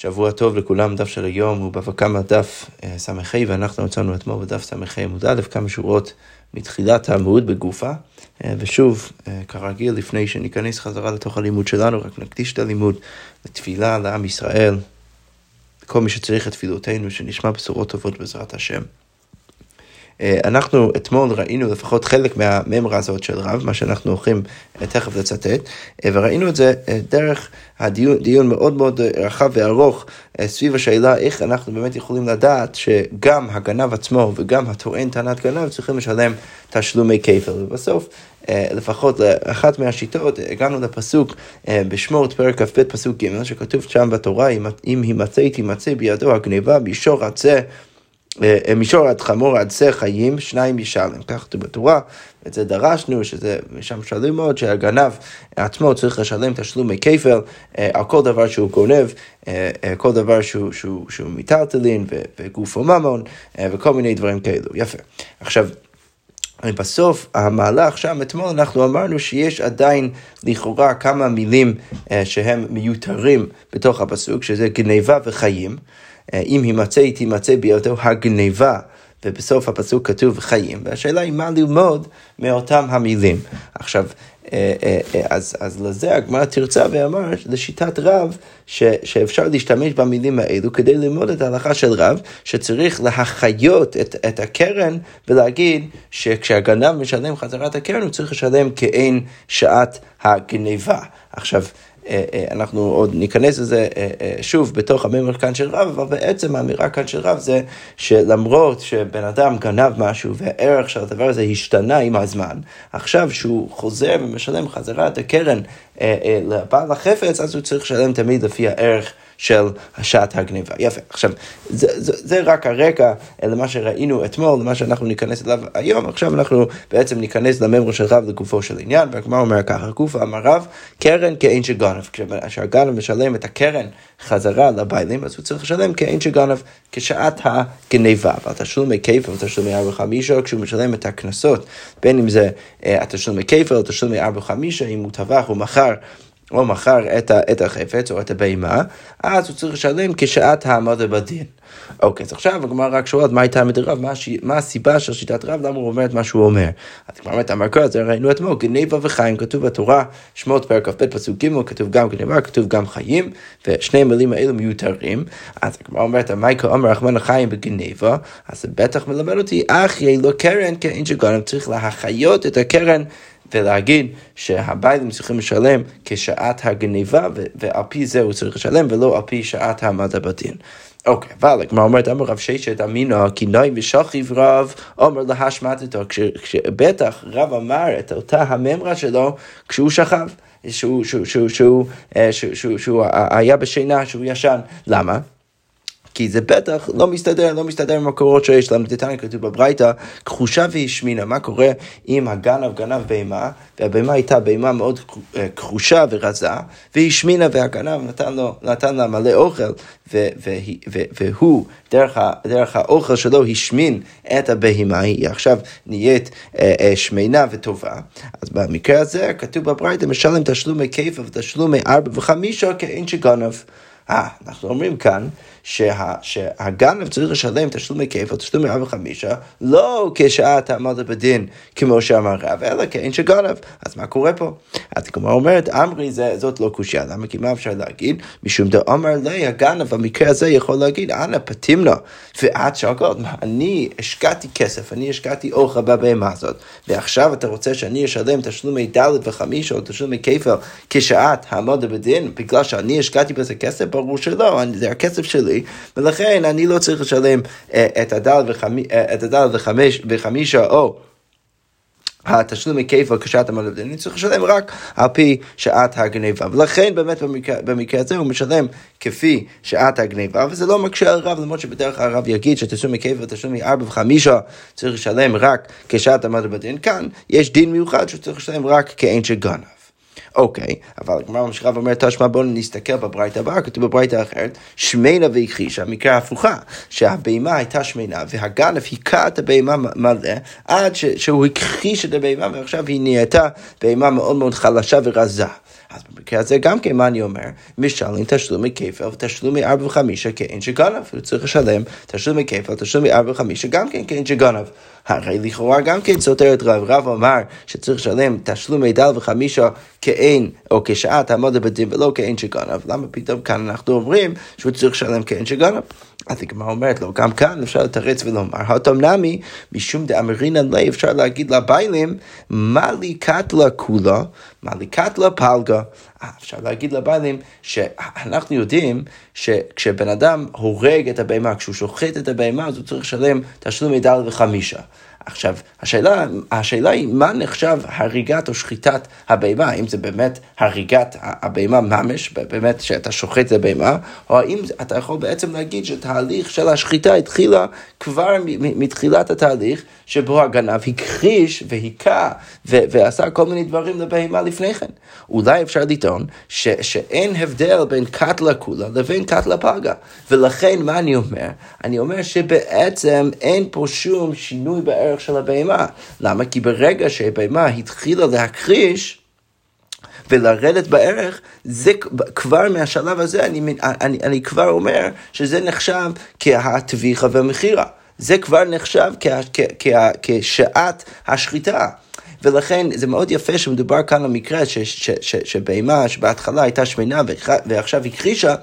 שבוע טוב לכולם, דף של היום הוא בבא קמא דף אה, ס"ה, ואנחנו מצאנו אתמול בדף ס"ה עמוד א', כמה שורות מתחילת העמוד בגופה. אה, ושוב, אה, כרגיל, לפני שניכנס חזרה לתוך הלימוד שלנו, רק נקדיש את הלימוד לתפילה לעם ישראל, כל מי שצריך את תפילותינו, שנשמע בשורות טובות בעזרת השם. אה, אנחנו אתמול ראינו לפחות חלק מהממרה הזאת של רב, מה שאנחנו הולכים אה, תכף לצטט, אה, וראינו את זה דרך הדיון דיון מאוד מאוד רחב וארוך סביב השאלה איך אנחנו באמת יכולים לדעת שגם הגנב עצמו וגם הטוען טענת גנב צריכים לשלם תשלומי כפל. ובסוף, לפחות לאחת מהשיטות, הגענו לפסוק בשמות פרק כ"ב פסוק ג', שכתוב שם בתורה, אם הימצא תימצא בידו הגניבה, מישור עצה מישור עד חמור עד שא חיים, שניים ישלם. כך כתוב בתורה, את זה דרשנו, שזה משם שואלים מאוד, שהגנב עצמו צריך לשלם תשלומי כפל אה, על כל דבר שהוא גונב, אה, כל דבר שהוא, שהוא, שהוא מיטלטלין וגוף וממון וכל מיני דברים כאלו. יפה. עכשיו, בסוף המהלך שם, אתמול אנחנו אמרנו שיש עדיין לכאורה כמה מילים שהם מיותרים בתוך הפסוק, שזה גניבה וחיים. אה, אם הימצא תימצא בידו הגניבה. ובסוף הפסוק כתוב חיים, והשאלה היא מה ללמוד מאותם המילים. עכשיו, אה, אה, אז, אז לזה הגמרא תרצה ואמר לשיטת רב ש, שאפשר להשתמש במילים האלו כדי ללמוד את ההלכה של רב, שצריך להחיות את, את הקרן ולהגיד שכשהגנב משלם חזרת הקרן הוא צריך לשלם כעין שעת הגניבה. עכשיו, אנחנו עוד ניכנס לזה אה, שוב בתוך הממר כאן של רב, אבל בעצם האמירה כאן של רב זה שלמרות שבן אדם גנב משהו והערך של הדבר הזה השתנה עם הזמן, עכשיו שהוא חוזר ומשלם חזרה את הקרן לבעל החפץ, אז הוא צריך לשלם תמיד לפי הערך. של השעת הגניבה. יפה. עכשיו, זה, זה, זה רק הרקע למה שראינו אתמול, למה שאנחנו ניכנס אליו היום. עכשיו אנחנו בעצם ניכנס לממרו של רב לגופו של עניין, והגמר אומר ככה, גופה אמר רב, קרן כאין שגנב. כשהגנב משלם את הקרן חזרה לביילים, אז הוא צריך לשלם כאין שגנב כשעת הגניבה. אבל תשלומי כיפה ותשלומי ארבע חמישה, כשהוא משלם את הקנסות, בין אם זה אה, התשלומי כיפה או תשלומי ארבע חמישה, אם הוא טבח או מכר. או מכר את, את החפץ או את הבהמה, אז הוא צריך לשלם כשעת העמדה בדין. אוקיי, אז עכשיו הגמרא רק שואלת מה הייתה מדרב, מה, מה הסיבה של שיטת רב, למה הוא אומר את מה שהוא אומר. אז הגמרא אומרת, אמר כל זה ראינו אתמול, גניבה וחיים, כתוב בתורה, שמות פרק כ"ב פסוק ג', כתוב גם גניבה, כתוב גם חיים, ושני המילים האלו מיותרים. אז הגמרא אומרת, מייקל אומר רחמן החיים בגניבה, אז זה בטח מלמד אותי, יהיה לו קרן כאין שגונב, צריך להחיות את הקרן. ולהגיד שהביילים צריכים לשלם כשעת הגניבה, ועל פי זה הוא צריך לשלם, ולא על פי שעת העמדה בדין. אוקיי, אבל הגמרא אומרת, אמר רב ששת אמינא, כי נוי ושכיב רב, אומר להשמטתו, כשבטח רב אמר את אותה הממרה שלו כשהוא שכב. שהוא, אה, שהוא היה בשינה, שהוא ישן. למה? כי זה בטח לא מסתדר, לא מסתדר עם הקורות שיש לנו. דתניא כתוב בברייתא, כחושה והשמינה. מה קורה אם הגנב גנב בהמה, והבהמה הייתה בהמה מאוד אה, כחושה ורזה, והשמינה והגנב נתן, לו, נתן לה מלא אוכל, ו, ו, ו, והוא, דרך, ה, דרך האוכל שלו, השמין את הבהמה, היא עכשיו נהיית אה, אה, שמנה וטובה. אז במקרה הזה כתוב בברייתא, משלם תשלומי כיפה ותשלומי ארבע וחמישה כאין שגנב. אה, אנחנו אומרים כאן שה, שהגנב צריך לשלם תשלומי כיף או תשלומי ארבע וחמישה, לא כשעה תעמוד בדין, כמו שאמר רב, אלא כאין שגנב. אז מה קורה פה? אז כמו אומרת, אמרי זה, זאת לא קושייה, למה? כי מה אפשר להגיד? משום דאמר לי, הגנב במקרה הזה יכול להגיד, אנא פתימנה, ואת שוקולד, אני השקעתי כסף, אני השקעתי אוכל בבהמה הזאת, ועכשיו אתה רוצה שאני אשלם תשלומי ד' וחמישה או תשלומי כפל כשעת העמוד בדין, בגלל שאני השקעתי בזה כסף? ברור שלא, זה הכסף שלי. ולכן אני לא צריך לשלם אה, את הדל אה, וחמישה או התשלום היקף כשעת המלא בדין, אני צריך לשלם רק על פי שעת הגניבה. ולכן באמת במקרה, במקרה הזה הוא משלם כפי שעת הגניבה, וזה לא מקשה על רב, למרות שבדרך כלל הרב יגיד שתשלום היקף ותשלום ארבע וחמישה צריך לשלם רק כשעת המלא בדין. כאן יש דין מיוחד שצריך לשלם רק כאין שגנב. אוקיי, אבל הגמרא ממשיכה ואומרת, תשמע בואו נסתכל בברייתא הבאה, כתוב בברייתא אחרת, שמנה והכחישה, המקרה ההפוכה, שהבהמה הייתה שמנה והגנב היכה את הבהמה מלא, עד ש, שהוא הכחיש את הבהמה ועכשיו היא נהייתה בהמה מאוד מאוד חלשה ורזה. אז במקרה הזה גם כן, מה אני אומר? משלם תשלומי כפל ותשלומי ארבע וחמישה כאין שגנב. הוא צריך לשלם תשלומי כפל, תשלומי ארבע וחמישה גם כן כאין שגנב. הרי לכאורה גם כן סותר את רב. רב אמר שצריך לשלם תשלומי דל וחמישה כאין, או כשעת עמוד בדין ולא כאין שגנב. למה פתאום כאן אנחנו אומרים שהוא צריך לשלם כאין שגנב? אז הגמרא אומרת לו, גם כאן אפשר לתרץ ולומר, הטום נמי, משום דאמרינן לי, אפשר להגיד לביילים, מה לי קטלה כולה, מה לי קטלה פלגה. אה, אפשר להגיד לביילים שאנחנו יודעים שכשבן אדם הורג את הבהמה, כשהוא שוחט את הבהמה, אז הוא צריך לשלם תשלומי דל וחמישה. עכשיו, השאלה, השאלה היא מה נחשב הריגת או שחיטת הבהמה, האם זה באמת הריגת הבהמה ממש, באמת שאתה שוחט את הבהמה, או האם אתה יכול בעצם להגיד שתהליך של השחיטה התחילה כבר מתחילת התהליך, שבו הגנב הכחיש והיכה ועשה כל מיני דברים לבהמה לפני כן. אולי אפשר לטעון ש- שאין הבדל בין קטלה כולה לבין קטלה פגה. ולכן מה אני אומר? אני אומר שבעצם אין פה שום שינוי בערך של הבהמה. למה? כי ברגע שהבהמה התחילה להכחיש, ולרדת בערך, זה כבר מהשלב הזה, אני, אני, אני כבר אומר שזה נחשב כהטביחה והמכירה. זה כבר נחשב כשעת השחיטה. ולכן זה מאוד יפה שמדובר כאן על מקרה שבהמה שבהתחלה הייתה שמנה ועכשיו הכחישה,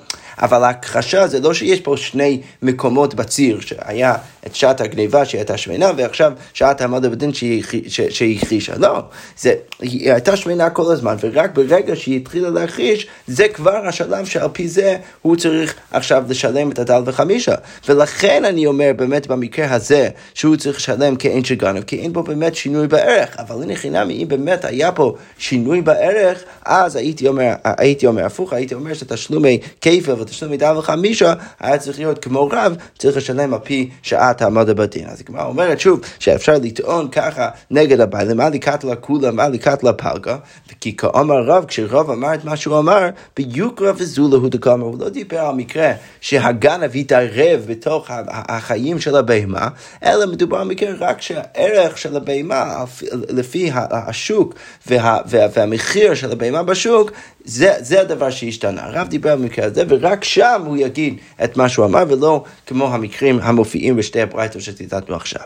אבל ההכחשה זה לא שיש פה שני מקומות בציר, שהיה את שעת הגניבה שהיא הייתה שמנה, ועכשיו שעת העמדה בדין שהיא הכחישה. לא, זה, היא הייתה שמנה כל הזמן, ורק ברגע שהיא התחילה להכחיש, זה כבר השלב שעל פי זה הוא צריך עכשיו לשלם את הדל וחמישה. ולכן אני אומר באמת במקרה הזה, שהוא צריך לשלם כאין שגנב, כי אין פה באמת שינוי בערך. אבל הנה חינמי, אם באמת היה פה שינוי בערך, אז הייתי אומר, הייתי אומר הפוך, הייתי אומר שתשלומי כפל ותשלומי דל וחמישה היה צריך להיות כמו רב, צריך לשלם על פי שעת העמדה בדין. אז הגמרא אומרת שוב, שאפשר לטעון ככה נגד הבעלים, לקט לה כולה, מה לקט לה פלגה, כי כאמר רב, כשרב אמר את מה שהוא אמר, ביוקרא וזולה הוא דקאמר, הוא לא דיבר על מקרה שהגנב התערב בתוך החיים של הבהמה, אלא מדובר על מקרה רק שהערך של הבהמה, לפי השוק וה, וה, והמחיר של הבהמה בשוק, זה, זה הדבר שהשתנה. הרב דיבר על המקרה הזה, ורק שם הוא יגיד את מה שהוא אמר, ולא כמו המקרים המופיעים בשתי הברייתות שציטטנו עכשיו.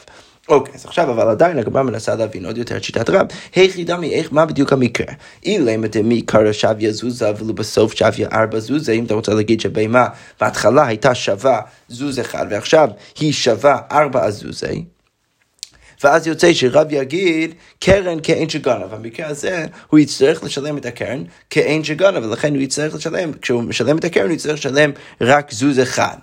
אוקיי, אז עכשיו אבל עדיין הגמרא מנסה להבין עוד יותר את שיטת רב. היכי דמי, איך, מה בדיוק המקרה? אילמה דמי קרא שביה זוזה ולבסוף שביה ארבע זוזה, אם אתה רוצה להגיד שבהמה בהתחלה הייתה שווה זוז אחד ועכשיו היא שווה ארבע זוזי, ואז יוצא שרב יגיד קרן כאין שגנב. במקרה הזה הוא יצטרך לשלם את הקרן כאין שגנב, ולכן הוא יצטרך לשלם, כשהוא משלם את הקרן הוא יצטרך לשלם רק זוז אחד.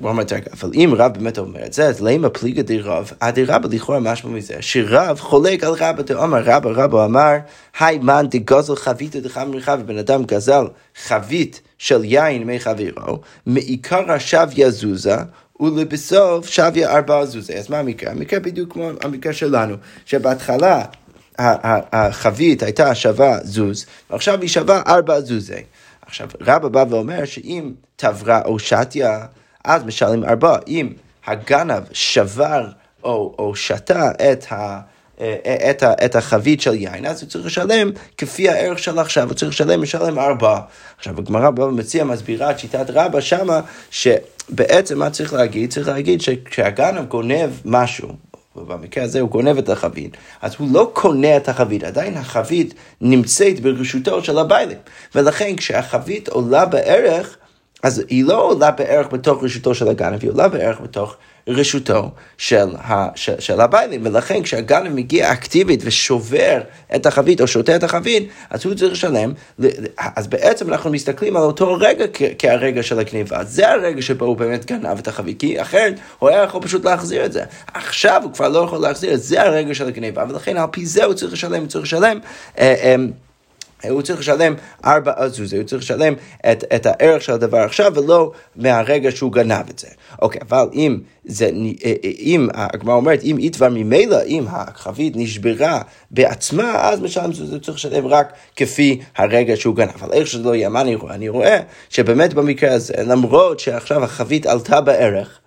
אבל אם רב באמת אומר את זה, אז למה פליגה די רב? עדי רבא לכאורה משמע מזה, שרב חולק על רבא דאמר רבא, רבא אמר, היי מן דגזל חבית דחמר חבי, בן אדם גזל חבית של יין מי חברו, מעיקר השב יזוזה, ולבסוף שביה ארבע זוזי. אז מה המקרה? המקרה בדיוק כמו המקרה שלנו, שבהתחלה החבית הייתה שווה זוז, ועכשיו היא שווה ארבע זוזי. עכשיו, רבא בא ואומר שאם תברה או שתיה, אז משלם ארבע. אם הגנב שבר או, או שתה את ה... את, ה, את החבית של יין, אז הוא צריך לשלם כפי הערך של עכשיו, הוא צריך לשלם, לשלם ארבע. עכשיו, הגמרא באה ומציעה, מסבירה את שיטת רבא שמה, שבעצם מה צריך להגיד? צריך להגיד שכשהגנב גונב משהו, ובמקרה הזה הוא גונב את החבית, אז הוא לא קונה את החבית, עדיין החבית נמצאת ברשותו של הביילים. ולכן כשהחבית עולה בערך, אז היא לא עולה בערך בתוך רשותו של הגנב, היא עולה בערך בתוך רשותו של, ה, של, של הביילים, ולכן כשהגנב מגיע אקטיבית ושובר את החבית או שותה את החבית, אז הוא צריך לשלם, אז בעצם אנחנו מסתכלים על אותו רגע כהרגע של הגניבה, זה הרגע שבו הוא באמת גנב את החבית, כי אחרת הוא היה יכול פשוט להחזיר את זה. עכשיו הוא כבר לא יכול להחזיר את זה הרגע של הגניבה, ולכן על פי זה הוא צריך לשלם, הוא צריך לשלם. אה, אה, הוא צריך לשלם ארבע עזוזה, הוא צריך לשלם את, את הערך של הדבר עכשיו ולא מהרגע שהוא גנב את זה. אוקיי, אבל אם זה, אה, אה, אם, הגמרא אומרת, אם איתבר ממילא, אם החבית נשברה בעצמה, אז משלם זה צריך לשלם רק כפי הרגע שהוא גנב. אבל איך שזה לא יהיה, מה אני רואה? אני רואה שבאמת במקרה הזה, למרות שעכשיו החבית עלתה בערך,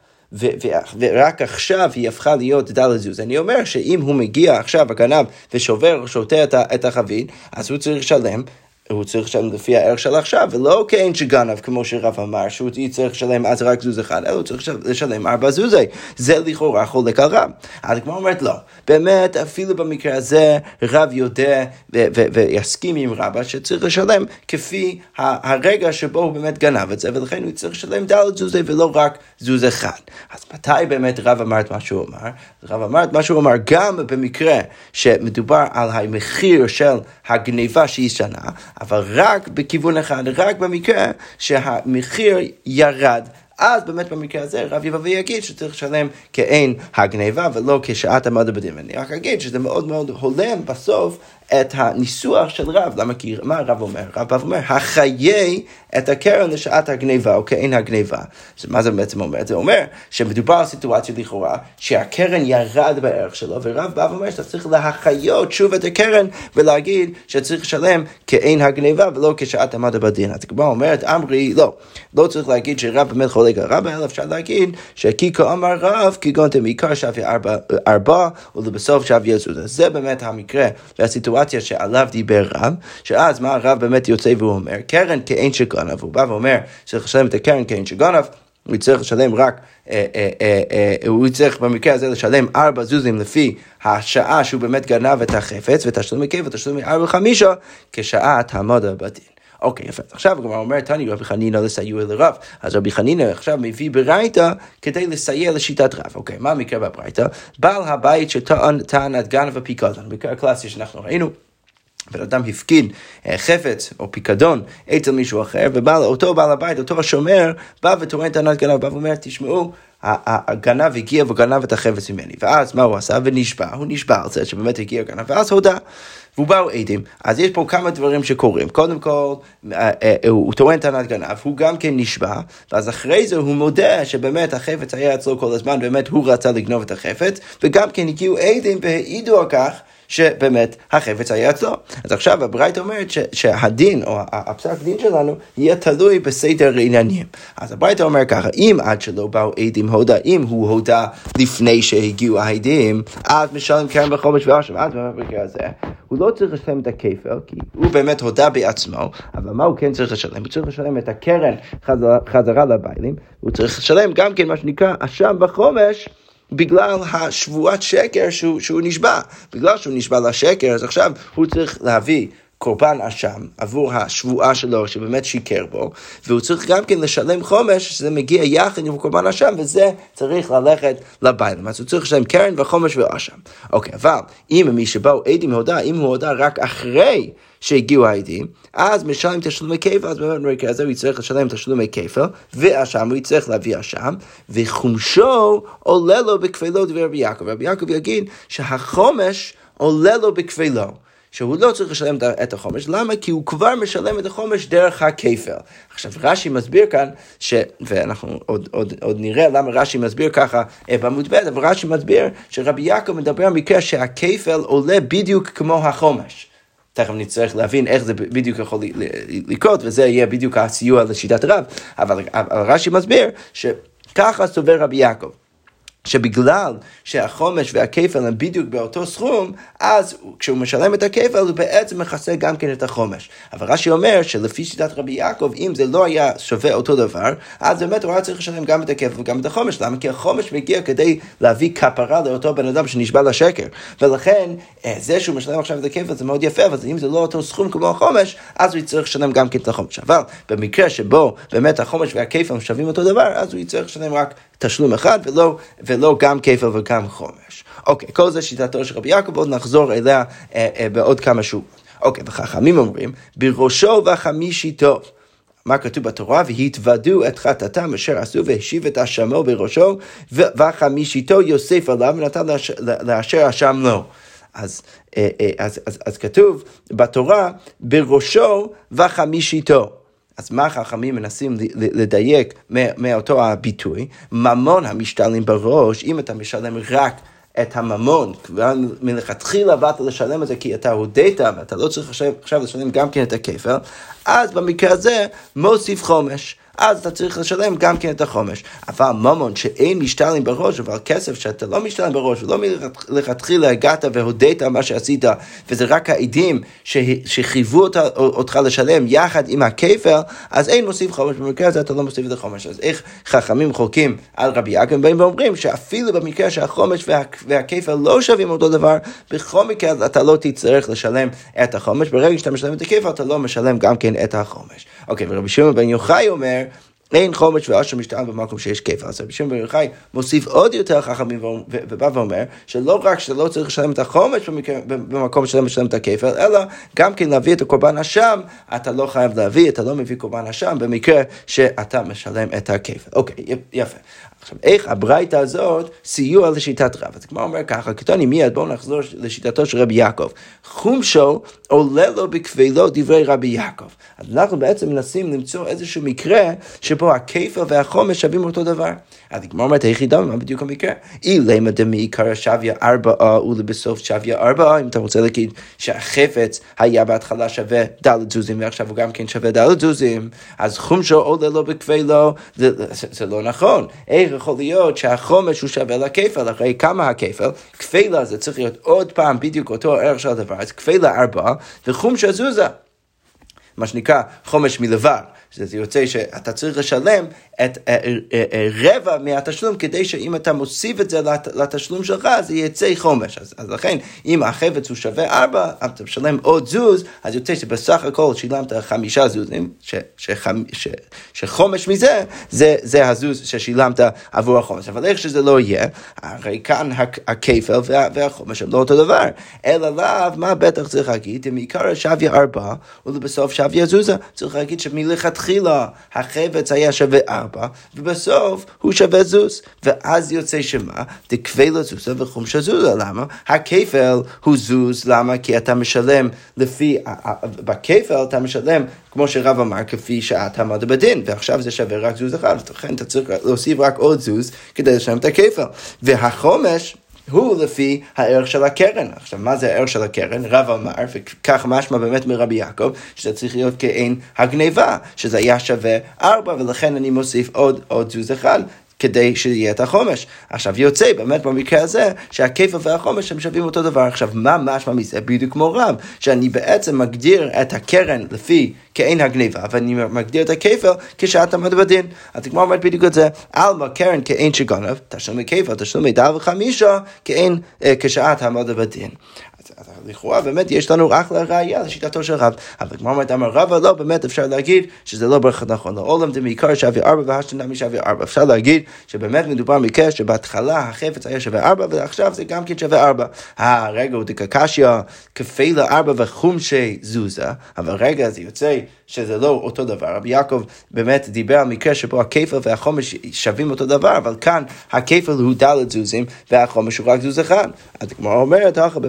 ורק עכשיו היא הפכה להיות דל זוז. אני אומר שאם הוא מגיע עכשיו, הגנב, ושובר, שותה את החבית, אז הוא צריך לשלם הוא צריך לשלם לפי הערך של עכשיו, ולא כאין שגנב, כמו שרב אמר, שהוא צריך לשלם אז רק זוז אחד, אלא הוא צריך לשלם ארבע זוזי. זה לכאורה חולק על רב. אז הגמרא אומרת לא, באמת אפילו במקרה הזה רב יודע ויסכים עם רבא שצריך לשלם כפי הרגע שבו הוא באמת גנב את זה, ולכן הוא צריך לשלם דלת זוזי ולא רק זוז אחד. אז מתי באמת רב אמר את מה שהוא אמר? רב אמר את מה שהוא אמר גם במקרה שמדובר על המחיר של הגניבה שהיא שנה, אבל רק בכיוון אחד, רק במקרה שהמחיר ירד. אז באמת במקרה הזה רב יבוא ויגיד שצריך לשלם כעין הגניבה ולא כשעת המדע בדין. ואני רק אגיד שזה מאוד מאוד הולם בסוף את הניסוח של רב. למה? כי מה רב אומר? רב אומר, החיי את הקרן לשעת הגניבה או כעין הגניבה. מה זה בעצם אומר? זה אומר שמדובר על סיטואציה לכאורה שהקרן ירד בערך שלו, ורב בא ואומר שאתה צריך להחיות שוב את הקרן ולהגיד שצריך לשלם כעין הגניבה ולא כשעת המדע בדין. אז הגמרא אומרת, אמרי, לא, לא צריך להגיד שרב באמת חולק על רב, אלא אפשר להגיד שכי כה אמר רב, כגון תמעיקר שווה ארבע, ארבע ולבסוף שווה יצודה. זה באמת המקרה והסיטואציה שעליו דיבר רב, שאז מה הרב באמת יוצא והוא אומר, קרן כעין שגנב, הוא בא ואומר שצריך לשלם את הקרן כעין שגנב. הוא יצטרך לשלם רק, אה, אה, אה, הוא יצטרך במקרה הזה לשלם ארבע זוזים לפי השעה שהוא באמת גנב את החפץ, ותשלומי כיף ותשלומי ארבע חמישה כשעת המודה בדין. אוקיי, יפה. עכשיו הגמרא אומרת, תני רבי חנינא לסיוע לרב. אז רבי חנינא עכשיו מביא ברייתא כדי לסייע לשיטת רב. אוקיי, מה המקרה בברייתא? בעל הבית שטען עד גנב הפיקדון. מקרה הקלאסי שאנחנו ראינו. בן אדם הפקיד אה, חפץ או פיקדון אצל מישהו אחר, ואותו בעל הבית, אותו השומר, בא וטוען טענת גנב, בא ואומר, תשמעו, הגנב הגיע וגנב את החפץ ממני. ואז מה הוא עשה? ונשבע, הוא נשבע על זה שבאמת הגיע הגנב, ואז הודה. והוא באו עדים. אז יש פה כמה דברים שקורים. קודם כל, אה, אה, הוא טוען טענת גנב, הוא גם כן נשבע, ואז אחרי זה הוא מודה שבאמת החפץ היה אצלו כל הזמן, באמת הוא רצה לגנוב את החפץ, וגם כן הגיעו עדים והעידו על כך. שבאמת החפץ היה אצלו. אז עכשיו הברייתא אומרת ש, שהדין, או הפסק דין שלנו, יהיה תלוי בסדר עניינים. אז הברייתא אומר ככה, אם עד שלא באו עדים הודה, אם הוא הודה לפני שהגיעו העדים, אז משלם קרן בחומש ועכשיו, אז במקרה הזה, הוא לא צריך לשלם את הכפל, כי הוא באמת הודה בעצמו, אבל מה הוא כן צריך לשלם? הוא צריך לשלם את הקרן חזרה, חזרה לביילים, הוא צריך לשלם גם כן מה שנקרא אשם בחומש. בגלל השבועת שקר שהוא, שהוא נשבע. בגלל שהוא נשבע לשקר, אז עכשיו הוא צריך להביא קורבן אשם עבור השבועה שלו שבאמת שיקר בו, והוא צריך גם כן לשלם חומש שזה מגיע יחד עם קורבן אשם, וזה צריך ללכת לביילים. אז הוא צריך לשלם קרן וחומש ואשם. אוקיי, אבל אם מי שבאו עדים הודה, אם הוא הודה רק אחרי שהגיעו העדים, אז משלם תשלומי כפל, אז באמת במקרה הזה הוא יצטרך לשלם תשלומי כפל, ואשם הוא יצטרך להביא אשם, וחומשו עולה לו בכפלו דבר רבי יעקב. רבי יעקב יגיד שהחומש עולה לו בכפלו. שהוא לא צריך לשלם את החומש, למה? כי הוא כבר משלם את החומש דרך הכפל. עכשיו רש"י מסביר כאן, ש... ואנחנו עוד, עוד, עוד נראה למה רש"י מסביר ככה אה, בעמוד ב', אבל רש"י מסביר שרבי יעקב מדבר על מקרה שהכפל עולה בדיוק כמו החומש. תכף נצטרך להבין איך זה בדיוק יכול לקרות, וזה יהיה בדיוק הסיוע לשיטת רב, אבל, אבל רש"י מסביר שככה סובר רבי יעקב. שבגלל שהחומש והכפל הם בדיוק באותו סכום, אז כשהוא משלם את הכפל הוא בעצם מכסה גם כן את החומש. אבל רש"י אומר שלפי שיטת רבי יעקב, אם זה לא היה שווה אותו דבר, אז באמת הוא היה צריך לשלם גם את הכפל וגם את החומש. למה? כי החומש מגיע כדי להביא כפרה לאותו בן אדם שנשבע לשקר. ולכן, אה, זה שהוא משלם עכשיו את הכפל זה מאוד יפה, אבל אם זה לא אותו סכום כמו החומש, אז הוא יצטרך לשלם גם כן את החומש. אבל במקרה שבו באמת החומש והכפל שווים אותו דבר, אז הוא יצטרך לשלם רק תשלום אחד ולא, ולא גם כפל וגם חומש. אוקיי, כל זה שיטתו של רבי יעקב, עוד נחזור אליה אה, אה, בעוד כמה שורות. אוקיי, וחכמים אומרים, בראשו וחמישיתו. מה כתוב בתורה? והתוודו את חטאתם אשר עשו והשיב את אשמו בראשו וחמישיתו יוסף עליו ונתן לאשר אשם לו. אז, אה, אה, אז, אז, אז כתוב בתורה בראשו וחמישיתו. אז מה החכמים מנסים לדייק מאותו הביטוי? ממון המשתלים בראש, אם אתה משלם רק את הממון, כבר מלכתחילה באת לשלם את זה כי אתה הודית ואתה לא צריך עכשיו לשלם גם כן את הכפל, אז במקרה הזה מוסיף חומש. אז אתה צריך לשלם גם כן את החומש. אבל ממון שאין משתלם בראש, אבל כסף שאתה לא משתלם בראש, ולא מלכתחילה הגעת והודית מה שעשית, וזה רק העדים שחייבו אותך לשלם יחד עם הכפל, אז אין מוסיף חומש, במקרה הזה אתה לא מוסיף את החומש. אז איך חכמים חולקים על רבי יעקב, באים ואומרים שאפילו במקרה שהחומש וה, והכפל לא שווים אותו דבר, בכל מקרה אתה לא תצטרך לשלם את החומש, ברגע שאתה משלם את הכפל אתה לא משלם גם כן את החומש. אוקיי, ורבי שמעון בן יוחאי אומר, אין חומש ואשר משתעל במקום שיש כיפה. אז רבי שמעון בר יוחאי מוסיף עוד יותר חכמים ובא ואומר שלא רק שאתה לא צריך לשלם את החומש במקום שאתה משלם את הכיפה, אלא גם כן להביא את הקורבן אשם, אתה לא חייב להביא, אתה לא מביא קורבן אשם במקרה שאתה משלם את הכיפה. אוקיי, יפה. עכשיו, איך הברייתא הזאת סיוע לשיטת רב? אז כמו אומר ככה, קטוני מיד, בואו נחזור לשיטתו של רבי יעקב. חומשו עולה לו בכבילו דברי רבי יעקב. אז אנחנו בעצם מנסים למצוא איזשהו מקרה שבו הכיפה והחומש שווים אותו דבר. אז הגמרא אומרת היחידה, מה בדיוק המקרה? אילמה דמעיקרא שוויה ארבעה ולבסוף שוויה ארבעה, אם אתה רוצה להגיד שהחפץ היה בהתחלה שווה דלת זוזים ועכשיו הוא גם כן שווה דלת זוזים, אז חומשו עולה לו זה, זה לא נכון. איך יכול להיות שהחומש הוא שווה לכפל, אחרי כמה הכפל? כפלה זה צריך להיות עוד פעם בדיוק אותו ערך של הדבר, אז כפלה ארבעה וחומשו זוזה. מה שנקרא חומש מלבד. שזה יוצא שאתה צריך לשלם את אה, אה, אה, רבע מהתשלום, כדי שאם אתה מוסיף את זה לתשלום שלך, זה יצא חומש. אז, אז לכן, אם החפץ הוא שווה ארבע, אתה משלם עוד זוז, אז יוצא שבסך הכל שילמת חמישה זוזים, ש, שחמ, ש, שחומש מזה, זה, זה הזוז ששילמת עבור החומש. אבל איך שזה לא יהיה, הרי כאן הכפל וה, והחומש הם לא אותו דבר. אלא לאו, מה בטח צריך להגיד? אם עיקר שוויה ארבע, ולבסוף שוויה זוזה. צריך להגיד שמלכתחילה... מלכתחילה החפץ היה שווה ארבע, ובסוף הוא שווה זוז. ואז יוצא שמה? דקבי לזוזה וחומשה זוזה. למה? הכפל הוא זוז, למה? כי אתה משלם לפי, בכפל אתה משלם, כמו שרב אמר, כפי שעת עמד בדין, ועכשיו זה שווה רק זוז אחד, לכן אתה צריך להוסיף רק עוד זוז כדי לשלם את הכפל. והחומש, הוא לפי הערך של הקרן. עכשיו, מה זה הערך של הקרן? רב אמר, וכך משמע באמת מרבי יעקב, שזה צריך להיות כעין הגניבה, שזה היה שווה ארבע, ולכן אני מוסיף עוד, עוד זוז אחד. כדי שיהיה את החומש. עכשיו יוצא באמת במקרה הזה שהכיפה והחומש הם שווים אותו דבר. עכשיו מה משמע מזה? בדיוק כמו רב, שאני בעצם מגדיר את הקרן לפי כעין הגניבה, ואני מגדיר את כשעת עמד בדין. אז כמו אומרת בדיוק את זה, עלמא קרן כעין שגנב, תשלומי כפל, תשלומי דל וחמישה, כעין אה, כשעת עמד בדין. אז לכאורה באמת יש לנו אחלה ראייה לשיטתו של רב. אבל כמו אומרת אמר רבא, לא, באמת אפשר להגיד שזה לא ברכת נכון. לעולם דמעיקר שווה ארבע והשתנה משווה ארבע. אפשר להגיד שבאמת מדובר מקרה שבהתחלה החפץ היה שווה ארבע ועכשיו זה גם כן שווה ארבע. אה, רגע, הוא דקקשיא כפי ארבע וחומשי זוזה, אבל רגע, זה יוצא שזה לא אותו דבר. רבי יעקב באמת דיבר על מקרה שבו הכפל והחומש שווים אותו דבר, אבל כאן הכפל הוא דלת זוזים והחומש הוא רק זוז אחד. אז כמו אומרת, אחר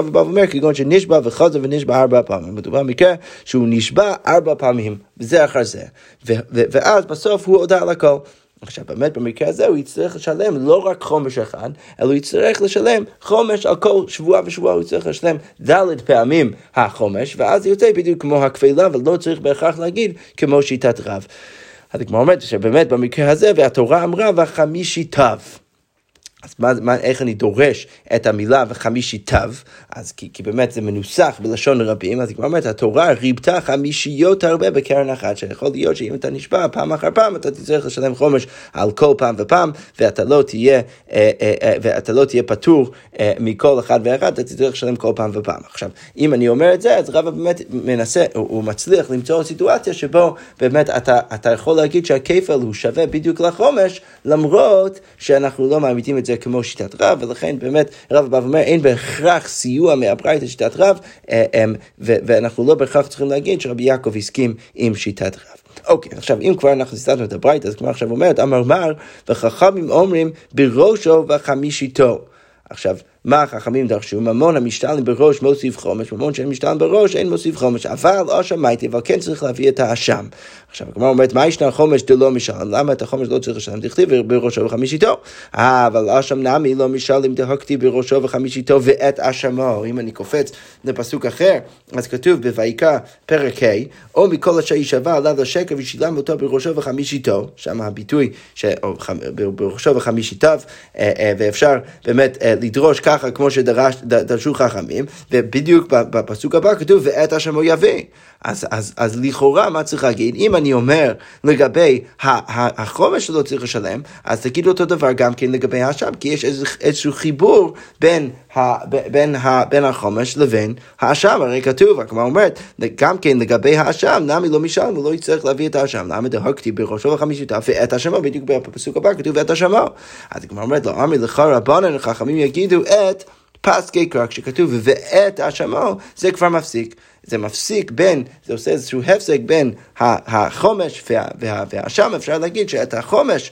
רבי בא ואומר, כגון שנשבע וחוזר ונשבע ארבע פעמים. מדובר במקרה שהוא נשבע ארבע פעמים, זה אחר זה. ואז בסוף הוא הודה על הכל. עכשיו באמת במקרה הזה הוא יצטרך לשלם לא רק חומש אחד, אלא הוא יצטרך לשלם חומש על כל שבוע ושבוע, הוא יצטרך לשלם ד' פעמים החומש, ואז יוצא בדיוק כמו הכפילה, ולא צריך בהכרח להגיד כמו שיטת רב. אז כמו אומרת שבאמת במקרה הזה, והתורה אמרה והחמישי תו. אז מה, מה, איך אני דורש את המילה וחמישי תו? אז כי, כי באמת זה מנוסח בלשון רבים, אז כמו אומרת, התורה ריבתה חמישיות הרבה בקרן אחת, שיכול להיות שאם אתה נשבע פעם אחר פעם, אתה תצטרך לשלם חומש על כל פעם ופעם, ואתה לא תהיה, אה, אה, אה, ואתה לא תהיה פטור אה, מכל אחד ואחד, אתה תצטרך לשלם כל פעם ופעם. עכשיו, אם אני אומר את זה, אז רבא באמת מנסה, הוא, הוא מצליח למצוא סיטואציה שבו באמת אתה, אתה יכול להגיד שהכפל הוא שווה בדיוק לחומש, למרות שאנחנו לא מעמידים את זה. זה כמו שיטת רב, ולכן באמת רב בא ואומר, אין בהכרח סיוע מהברייתא שיטת רב, אה, אמ, ואנחנו לא בהכרח צריכים להגיד שרבי יעקב הסכים עם שיטת רב. אוקיי, עכשיו אם כבר אנחנו הסתכלנו את הברייתא, אז כמו עכשיו אומרת, אמר מר, וחכמים אומרים בראשו וחמישיתו. עכשיו, מה החכמים דרשו? ממון המשתלם בראש מוסיף חומש, ממון שאין משתלם בראש אין מוסיף חומש, אבל לא שמעתי, אבל כן צריך להביא את האשם. עכשיו הגמרא אומרת, מה ישנה חומש דלא משלם? למה את החומש לא צריך לשלם? דכתיב בראשו וחמישיתו. אה, אבל אשם נמי לא משלם דהכתיב בראשו וחמישיתו ואת אשמו. אם אני קופץ לפסוק אחר, אז כתוב בויקרא פרק ה', או מכל אשר יישבע עליו לשקר ושילם אותו בראשו וחמישיתו, שם הביטוי בראשו וחמישיתיו, אה, אה, ואפשר באמת אה, לדרוש ככה כמו שדרשו חכמים, ובדיוק בפסוק הבא כתוב ואת אשמו יביא. אז, אז, אז לכאורה מה צריך להגיד? אם אני אומר לגבי החומש שלא צריך לשלם, אז תגיד אותו דבר גם כן לגבי האשם, כי יש איזשהו חיבור בין, בין, ה, בין החומש לבין האשם, הרי כתוב, הכלומר אומרת, גם כן לגבי האשם, נמי לא משלם, הוא לא יצטרך להביא את האשם, למה דהקתי בראשו וחמישיתה ואת אשמו, בדיוק בפסוק הבא כתוב את אשמו. אז הכלומר אומרת, לא אמרי לך רבנן, חכמים יגידו את פסקי קרא, כשכתוב ואת אשמו, זה כבר מפסיק. זה מפסיק בין, זה עושה איזשהו הפסק בין החומש וה, וה, והאשם, אפשר להגיד שאת החומש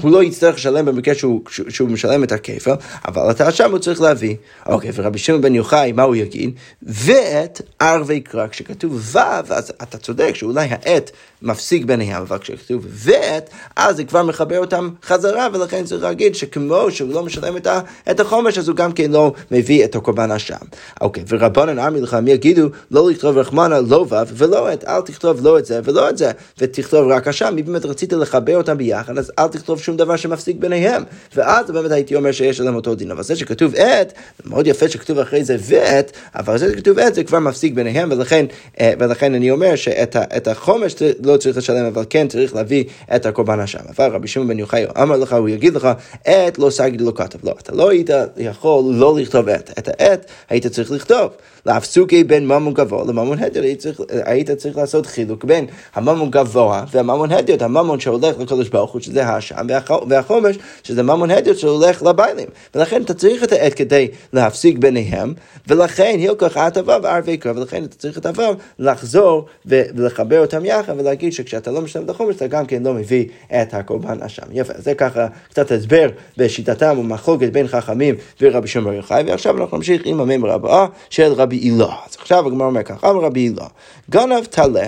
הוא לא יצטרך לשלם במקרה שהוא, שהוא משלם את הכפל, אבל את האשם הוא צריך להביא. אוקיי, ורבי שמעון בן יוחאי, מה הוא יגיד? ואת ערבי קרא, כשכתוב ו', אז אתה צודק שאולי העת מפסיק ביניהם, אבל כשכתוב ואת, אז זה כבר מחבר אותם חזרה, ולכן צריך להגיד שכמו שהוא לא משלם את, ה, את החומש, אז הוא גם כן לא מביא את הקורבן אשם. אוקיי, ורבנן עמי לך, הם יגידו לא לכתוב רחמנה לא ו' ולא את, אל תכתוב לא את זה ולא את זה, ותכתוב רק אשם, אם באמת רצית לחבר אותם ביחד, אז אל תכתוב שום דבר שמפסיק ביניהם. ואז באמת הייתי אומר שיש להם אותו דין. אבל זה שכתוב את, מאוד יפה שכתוב אחרי זה ואת, אבל זה שכתוב את זה כבר מפסיק ביניהם, ולכן, אה, ולכן אני אומר שאת החומש לא צריך לשלם, אבל כן צריך להביא את הקורבן השם. אבל רבי שמעון בן יוחאי אמר לך, הוא יגיד לך, את לא סגד לא כתב. לא, אתה לא היית יכול לא לכתוב את. את העת היית צריך לכתוב. להפסוקי בין ממון גבוה לממון הדיוט, היית היית צריך לעשות חילוק בין הממון גבוה והממון הדיוט, הממון שהולך לקדוש ברוך הוא, שזה האשם, והחומש, שזה ממון הדיוט שהולך לביילים. ולכן אתה צריך את העת כדי להפסיק ביניהם, ולכן הילקח הוו וערבי קרא, ולכן אתה צריך את הוו לחזור ולחבר אותם יחד ולהגיד שכשאתה לא משלם את החומש, אתה גם כן לא מביא את הקורבן אשם. יפה, זה ככה קצת הסבר בשיטתם ומחלוקת בין חכמים ורבי שמעון יוחאי, ועכשיו אנחנו נמשיך עם הממרה הבאה של רבי הילה. אז עכשיו הגמרא אומר ככה, אמר רבי הילה, גנב טלה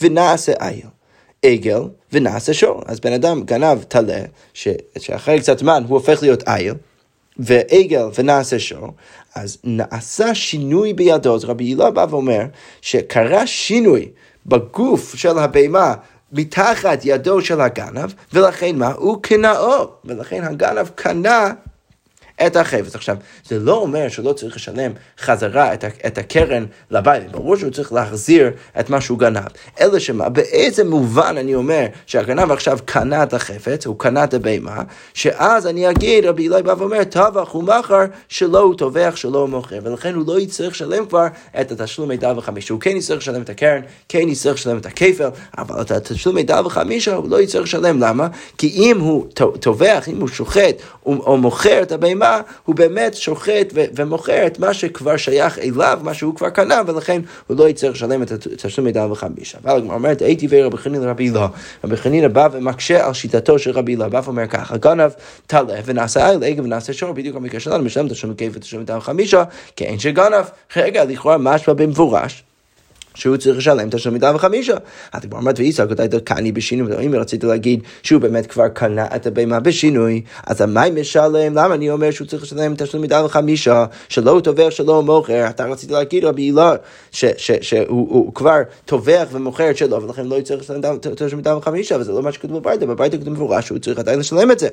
ונעשה איל. עגל ונעשה שור. אז בן אדם גנב טלה, שאחרי קצת זמן הוא הופך להיות איל, ועגל ונעשה שור, אז נעשה שינוי בידו. אז רבי הילה בא ואומר שקרה שינוי בגוף של הבהמה מתחת ידו של הגנב, ולכן מה? הוא קנאו, ולכן הגנב קנה את החפץ. עכשיו, זה לא אומר שלא צריך לשלם חזרה את, את הקרן לבית, ברור שהוא צריך להחזיר את מה שהוא גנב. אלא שמה, באיזה מובן אני אומר שהגנב עכשיו קנה את החפץ, הוא קנה את הבהמה, שאז אני אגיד, רבי אלי בא ואומר, טבח הוא מכר שלא הוא טובח, שלא הוא מוכר, ולכן הוא לא יצטרך לשלם כבר את התשלום מידע וחמישה. הוא כן יצטרך לשלם את הקרן, כן יצטרך לשלם את הכפל, אבל את התשלום מידע וחמישה הוא לא יצטרך לשלם, למה? כי אם הוא טובח, אם הוא שוחט או מוכר את הבהמה, מה, הוא באמת שוחט ו- ומוכר את מה שכבר שייך אליו, מה שהוא כבר קנה, ולכן הוא לא יצטרך לשלם את התשלום מידע וחמישה. אבל הגמרא אומרת, הייתי ורבי חנין לרבי הילה. רבי חנין בא ומקשה על שיטתו של רבי הילה, בא ואומר ככה, גנב טלה ונעשה איל, עגב ונעשה שור, בדיוק המקרה שלנו, משלם תשלום כיף מידע וחמישה, כי אין שגנב. רגע, לכאורה משמע במפורש. שהוא צריך לשלם את השמיטה וחמישה. הגמרא אומרת ואיסק אותה קני בשינוי, אם רציתי להגיד שהוא באמת כבר קנה את הבהמה בשינוי, אז המים משלם? למה אני אומר שהוא צריך לשלם את השמיטה וחמישה, שלא הוא טובח שלא הוא מוכר, אתה רצית להגיד רבי הילה שהוא כבר טובח ומוכר את שלו, ולכן לא יצטרך לשלם את השמיטה וחמישה, וזה לא מה שכתוב בברייתא, בברייתא כתוב במפורש שהוא צריך עדיין לשלם את זה.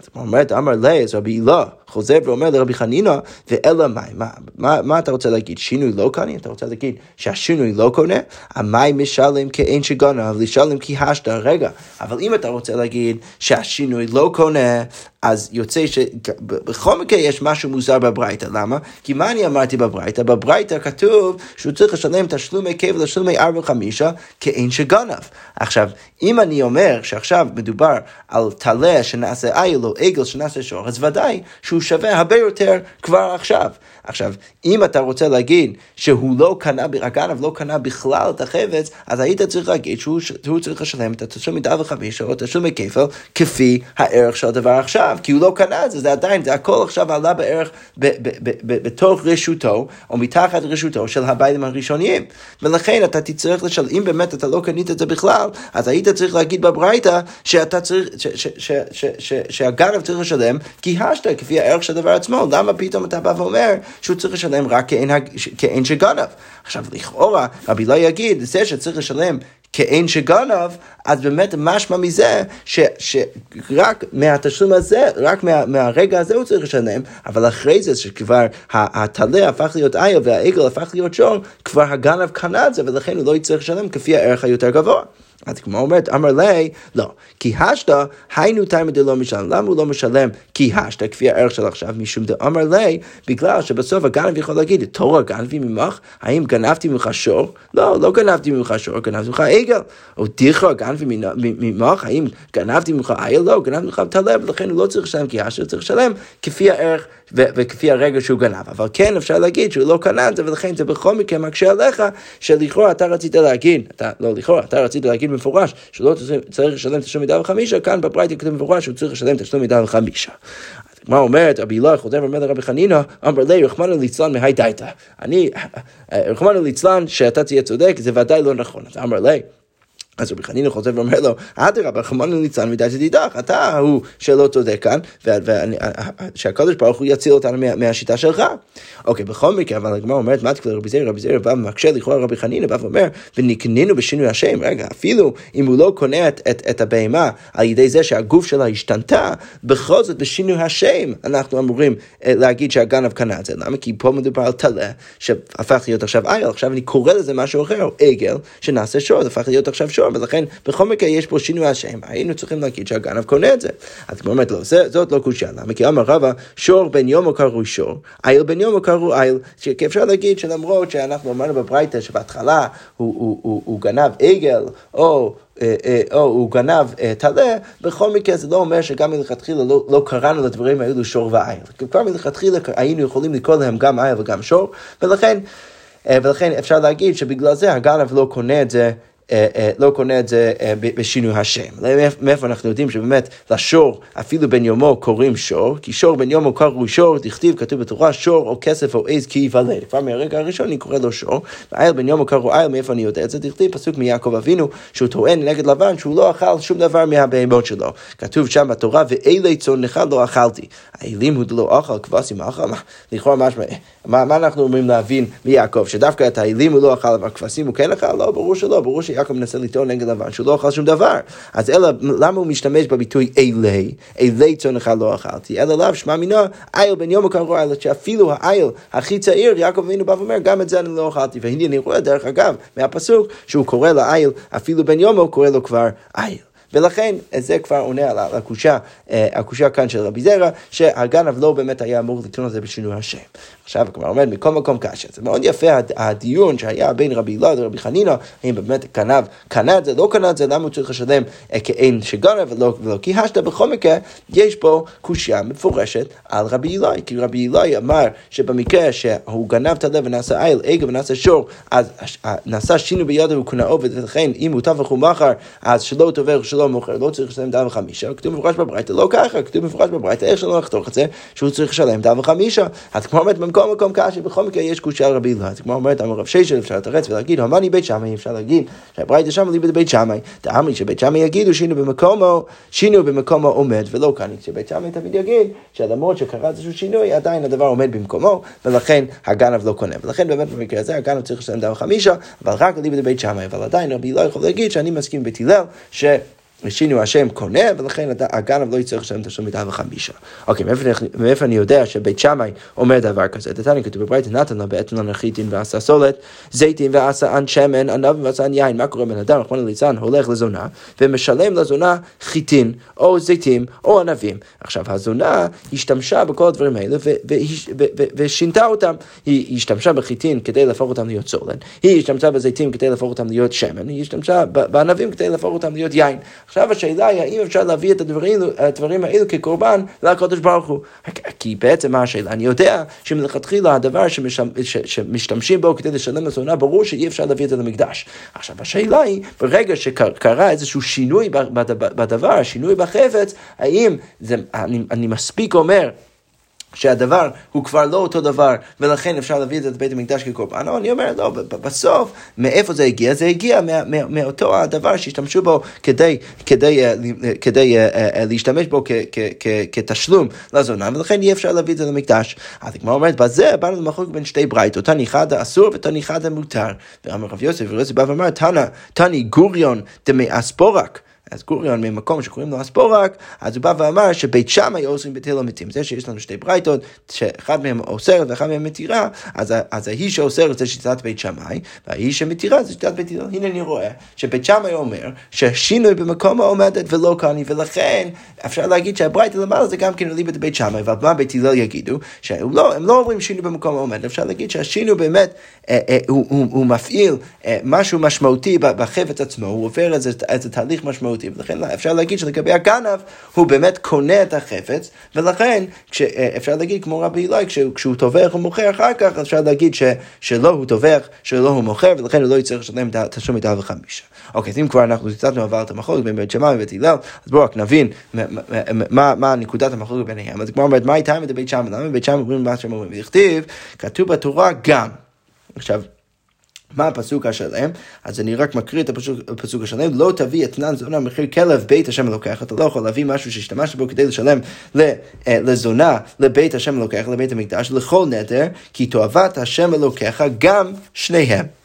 אז הגמרא אומרת, אמר לי, אז רבי הילה חוזר ואומר לרבי חנינא, ואלא מים, מה אתה רוצה להגיד? שינוי לא קני? אתה רוצה להגיד שהשינוי לא לא קונה, המים משלם כאין שגנב, לשלם כי השתא. רגע, אבל אם אתה רוצה להגיד שהשינוי לא קונה, אז יוצא שבכל מקרה יש משהו מוזר בברייתא. למה? כי מה אני אמרתי בברייתא? בברייתא כתוב שהוא צריך לשלם תשלומי קבע לתשלומי ארבע וחמישה כאין שגנב. עכשיו, אם אני אומר שעכשיו מדובר על טלה שנעשה איל או עגל שנעשה שור, אז ודאי שהוא שווה הרבה יותר כבר עכשיו. עכשיו, אם אתה רוצה להגיד שהוא לא קנה, הגנב לא קנה בכלל את החפץ, אז היית צריך להגיד שהוא, שהוא צריך לשלם את התשלום מדע וחמישה או תשלומי כפל כפי הערך של הדבר עכשיו. גנב, כי הוא לא קנה את זה, זה עדיין, זה הכל עכשיו עלה בערך בתוך רשותו, או מתחת רשותו של הביילים הראשוניים. ולכן אתה תצטרך לשאול, אם באמת אתה לא קנית את זה בכלל, אז היית צריך להגיד בברייתא שאתה צריך, שהגנב צריך לשלם כי השתה, כפי הערך של הדבר עצמו. למה פתאום אתה בא ואומר שהוא צריך לשלם רק כאין שגנב? עכשיו, לכאורה, רבי לא יגיד, זה שצריך לשלם כאין שגנב, אז באמת משמע מזה ש, שרק מהתשלום הזה, רק מה, מהרגע הזה הוא צריך לשלם, אבל אחרי זה שכבר הטלה הפך להיות איל והעגל הפך להיות שור, כבר הגנב קנה את זה ולכן הוא לא יצטרך לשלם כפי הערך היותר גבוה. אז כמו אומרת, אמר לי, לא, כי השתא, היינו תימא דלא משלם. למה הוא לא משלם כי השתא, כפי הערך של עכשיו, משום דאמר לי, בגלל שבסוף הגנב יכול להגיד, תורה גנבי ממך, האם גנבתי ממך שור? לא, לא גנבתי ממך שור, גנבתי ממך עגל. או דיכא גנבי ממך, האם גנבתי ממך עגל? לא, גנבתי ממך טלה, ולכן הוא לא צריך לשלם כי השתא, צריך לשלם כפי הערך וכפי הרגע שהוא גנב. אבל כן אפשר להגיד שהוא לא קנה את זה, ולכן זה בכל מקרה מקשה עליך, שלכאורה אתה רצית להגיד, אתה, לא לכאורה, אתה רצית להגיד במפורש, שלא צריך לשלם תשלום מידה וחמישה, כאן בברייתא כתוב במפורש שהוא צריך לשלם תשלום מידה וחמישה. הגמרא אומרת, רבי אלוה חוזר ואומר לרבי חנינא, אמר לי, רחמנא ליצלן מהי דייתא. אני, רחמנא ליצלן, שאתה תהיה צודק, זה ודאי לא נכון. אז אמר לי, אז רבי חנינא חוזר ואומר לו, אדרבה, חמנו ניצן מדי שתדעך, אתה הוא שלא צודק כאן, ושהקדוש ברוך הוא יציל אותנו מהשיטה שלך. אוקיי, בכל מקרה, אבל הגמרא אומרת, מה תקבל רבי זרע, רבי זרע בא ומקשה לכאורה רבי חנינא, בא ואומר, ונקנינו בשינוי השם, רגע, אפילו אם הוא לא קונה את, את, הבהמה על ידי זה שהגוף שלה השתנתה, בכל זאת בשינוי השם אנחנו אמורים אה, להגיד שהגנב קנה את זה. למה? כי פה מדובר על טלה, שהפך להיות עכשיו אייל, עכשיו אני קורא לזה משהו אחר, עגל, שנעשה שור, הפך להיות עכשיו שור. שור, ולכן בכל מקרה יש פה שינוי השם, היינו צריכים להגיד שהגנב קונה את זה. אז כמו אומרת, לא, זאת לא קושייה, למה? כי אמר רבא, שור בן יומו קראו שור, איל בן יומו קראו איל, שאפשר להגיד שלמרות שאנחנו אמרנו בברייתא שבהתחלה הוא, הוא, הוא, הוא גנב עגל, או... אה, אה, או הוא גנב טלה, בכל מקרה זה לא אומר שגם מלכתחילה לא, לא קראנו לדברים האלו שור ואיל. כבר מלכתחילה היינו יכולים לקרוא להם גם איל וגם שור, ולכן, אה, ולכן אפשר להגיד שבגלל זה הגנב לא קונה את זה אה, אה, לא קונה את זה אה, בשינוי השם. מאיפה אנחנו יודעים שבאמת לשור, אפילו בן יומו קוראים שור, כי שור בן יומו קראו שור, דכתיב, כתוב בתורה, שור או כסף או עז כי ייוולד. כבר מהרגע הראשון אני קורא לו שור, ואייל בן יומו קראו אייל, מאיפה אני יודע את זה? דכתיב פסוק מיעקב אבינו, שהוא טוען נגד לבן שהוא לא אכל שום דבר מהבהמות שלו. כתוב שם בתורה, ואלי צונך לא אכלתי. האלים הוא לא אכל, כבשים אכל, לכאורה משמע, מה, מה אנחנו אומרים להבין מיעקב, שדווקא את האלים הוא לא אכל, אבל כבשים הוא כן אכל? לא, ברור שלא, ברור. שיעקב מנסה לטעון נגד לבן שהוא לא אכל שום דבר. אז אלא, למה הוא משתמש בביטוי אלי, אלי צונך לא אכלתי, אלא לאו שמע מינו, איל בן יום הקרוב איל, שאפילו האיל הכי צעיר, יעקב אבינו בא ואומר, גם את זה אני לא אכלתי. והנה אני רואה, דרך אגב, מהפסוק, שהוא קורא לאיל, אפילו בן יומו, קורא לו כבר איל. ולכן זה כבר עונה על הקושה, אה, הקושה כאן של רבי זרע, שהגנב לא באמת היה אמור לקנות את זה בשינוי השם. עכשיו כבר אומר מכל מקום קשה. זה מאוד יפה הדיון שהיה בין רבי אלעד לרבי חנינא, האם באמת גנב קנה את זה, לא קנה את זה, למה הוא צריך לשלם אה, כאין שגנב ולא, ולא כי השתא. בכל מקרה, יש פה קושייה מפורשת על רבי אלעד, כי רבי אלעד אמר שבמקרה שהוא גנב את הלב ונעשה איל, עגל ונעשה שור, אז נעשה שינוי בידו וקנאו, ולכן אם הוא טבח ומכר, אז שלא טובר שלא מוכר, לא צריך לשלם דף וחמישה, כתוב מפורש בברייתא, לא ככה, כתוב מפורש בברייתא, איך שלא לחתוך את זה, שהוא צריך לשלם דף וחמישה. אז כמו אומרת, במקום מקום קשה, בכל מקרה יש קושייה על רבי אלעד. כמו אומרת, אמר רב ששל, אפשר לתרץ ולהגיד, המאני בית שמאי, אפשר להגיד, שהברייתא שם ליבד בית שמאי, דאמרי שבית שמאי יגידו שינו במקומו, שינו במקומו עומד, ולא כאן, שבית שמאי תמיד יגיד, שלמרות שקרה איזשהו שינוי, עדיין הדבר עומד במקומו, ולכן הגנב לא קונה. ולכן באמת במקרה הזה הגנב צריך לשלם דף חמישה, אבל רק ליבד בית שמאי, אבל עדיין רבי אלעד יכול להגיד שאני מסכים בית הלל, שינו השם קונה, ולכן הגנב לא יצטרך לשלם תשלום מידה וחמישה. אוקיי, מאיפה אני יודע שבית שמאי אומר דבר כזה? דתני כתוב בברית נתן לה בעצם לנחיתין ועשה סולת, זיתים ועשה אנ שמן, ענבים ועשה אנ יין. מה קורה בן אדם, רחמנא ליצן, הולך לזונה, ומשלם לזונה חיטין, או זיתים, או ענבים. עכשיו, הזונה השתמשה בכל הדברים האלה, ושינתה אותם. היא השתמשה בחיטין כדי להפוך אותם להיות סולת, היא השתמשה בזיתים כדי להפוך אותם להיות שמן, היא השתמשה בענבים כדי להפוך אותם להיות יין. עכשיו השאלה היא האם אפשר להביא את הדברים, הדברים האלו כקורבן לקדוש ברוך הוא. כי בעצם מה השאלה? אני יודע שמלכתחילה הדבר שמשתמש, שמשתמשים בו כדי לשלם לזונה, ברור שאי אפשר להביא את זה למקדש. עכשיו השאלה היא, ברגע שקרה איזשהו שינוי בדבר, שינוי בחפץ, האם זה, אני, אני מספיק אומר שהדבר הוא כבר לא אותו דבר, ולכן אפשר להביא את זה לבית המקדש כקורבן, אני אומר, לא, בסוף, מאיפה זה הגיע? זה הגיע מה, מה, מאותו הדבר שהשתמשו בו כדי, כדי, אה, כדי אה, אה, להשתמש בו כ, כ, כ, כתשלום לזונה, ולכן אי אפשר להביא את זה למקדש. אז הגמרא אומרת, בזה באנו למחוק בין שתי ברייתות, תני אחד האסור ותני אחד המותר. ואמר רב יוסף, ורב יוסף בא ואמר, תני גוריון דמי אספורק. אז גוריון ממקום שקוראים לו אספורק, אז הוא בא ואמר שבית שמאי אוסרים בתל המתים. זה שיש לנו שתי ברייתות, שאחד מהם אוסרת ואחד מהם מתירה, אז, אז ההיא שאוסרת זה שיטת בית שמאי, וההיא שמתירה זה שיטת בית הלל. הנה אני רואה שבית שמאי אומר שהשינוי במקום העומדת ולא כאני, ולכן אפשר להגיד שהברייתא למעלה זה גם כן אליבא בית שמאי, אבל מה בית הלל יגידו? שהם לא, לא אומרים שינוי במקום העומדת, אפשר להגיד שהשינוי באמת, אה, אה, הוא, הוא, הוא מפעיל אה, משהו משמעותי בחפץ עצמו, הוא עובר איזה, איזה תהליך משמעותי. משמעותי, ולכן אפשר להגיד שלגבי הגנב, הוא באמת קונה את החפץ, ולכן אה, אפשר להגיד כמו רבי אלי, כשהוא, טובח ומוכר אחר כך, אפשר להגיד ש, שלא הוא טובח, שלא הוא מוכר, ולכן הוא לא יצטרך לשלם השום מתאר וחמישה. אוקיי, אז אם כבר אנחנו קצת עבר את בין בית שמאי ובית הלל, אז בואו רק נבין מה, נקודת המחלוקת ביניהם. אז כמו אומרת, מה הייתה עם בית שמאי? למה בית שמאי אומרים מה שהם אומרים? וכתיב, כתוב בתורה גם. עכשיו, מה הפסוק השלם? אז אני רק מקריא את הפסוק, הפסוק השלם, לא תביא אתנן זונה מחיר כלב בית השם אלוקיך, אתה לא יכול להביא משהו שהשתמשת בו כדי לשלם אה, לזונה לבית השם אלוקיך, לבית המקדש, לכל נדר, כי תועבת השם אלוקיך גם שניהם.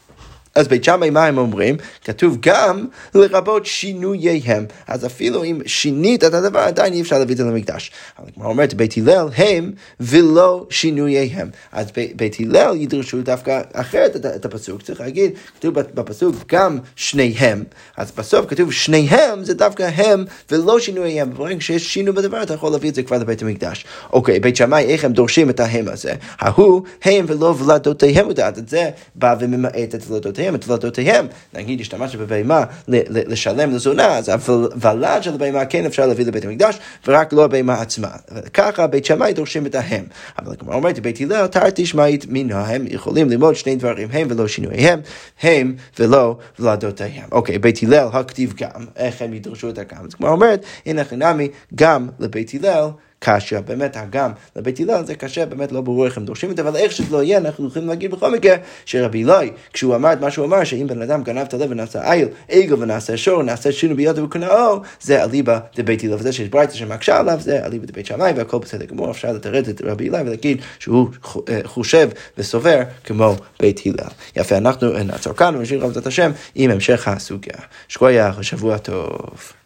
אז בית שמאי מה הם אומרים? כתוב גם לרבות שינוייהם. אז אפילו אם שינית את הדבר, עדיין אי אפשר להביא את זה למקדש. כמו אומרת, בית הלל הם ולא שינוייהם. אז בית הלל ידרשו דווקא אחרת את, את הפסוק. צריך להגיד, כתוב בפסוק גם שניהם. אז בסוף כתוב שניהם זה דווקא הם ולא שינוייהם. ברגע שיש שינוי בדבר, אתה יכול להביא את זה כבר לבית המקדש. אוקיי, בית שמאי, איך הם דורשים את ההם הזה? ההוא הם ולא ולדותיהם, את זה בא וממעט את ולדותיהם. ולדותיהם, את ולדותיהם. נגיד, השתמשת בבהמה לשלם לזונה, אז הוולד של הבהמה כן אפשר להביא לבית המקדש, ורק לא הבהמה עצמה. ככה בית שמאי דורשים את ההם. אבל כמו אומרת, בית הלל, תרתי שמאית מינה, הם יכולים ללמוד שני דברים, הם ולא שינוייהם, הם ולא ולדותיהם. אוקיי, בית הלל, הכתיב גם, איך הם ידרשו את הגם. אז כמו אומרת, הנה חינמי, גם לבית הלל. קשה, באמת הגם לבית הלל זה קשה, באמת לא ברור איך הם דורשים את זה, אבל איך שזה לא יהיה, אנחנו יכולים להגיד בכל מקרה שרבי אלוהי, כשהוא אמר את מה שהוא אמר, שאם בן אדם גנב את הלב ונעשה איל, עגל ונעשה שור, ונעשה שינו בידו וקנאו, זה אליבא דבית הלל, וזה שיש ברייתא שמקשה עליו, זה אליבא דבית שמאי, והכל בסדר גמור, אפשר לתרד את רבי אלוהי ולהגיד שהוא אה, חושב וסובר כמו בית הלל. יפה, אנחנו נעצור כאן ונשאיר רב השם עם המשך הסוגיה. שקוייך, שבוע טוב.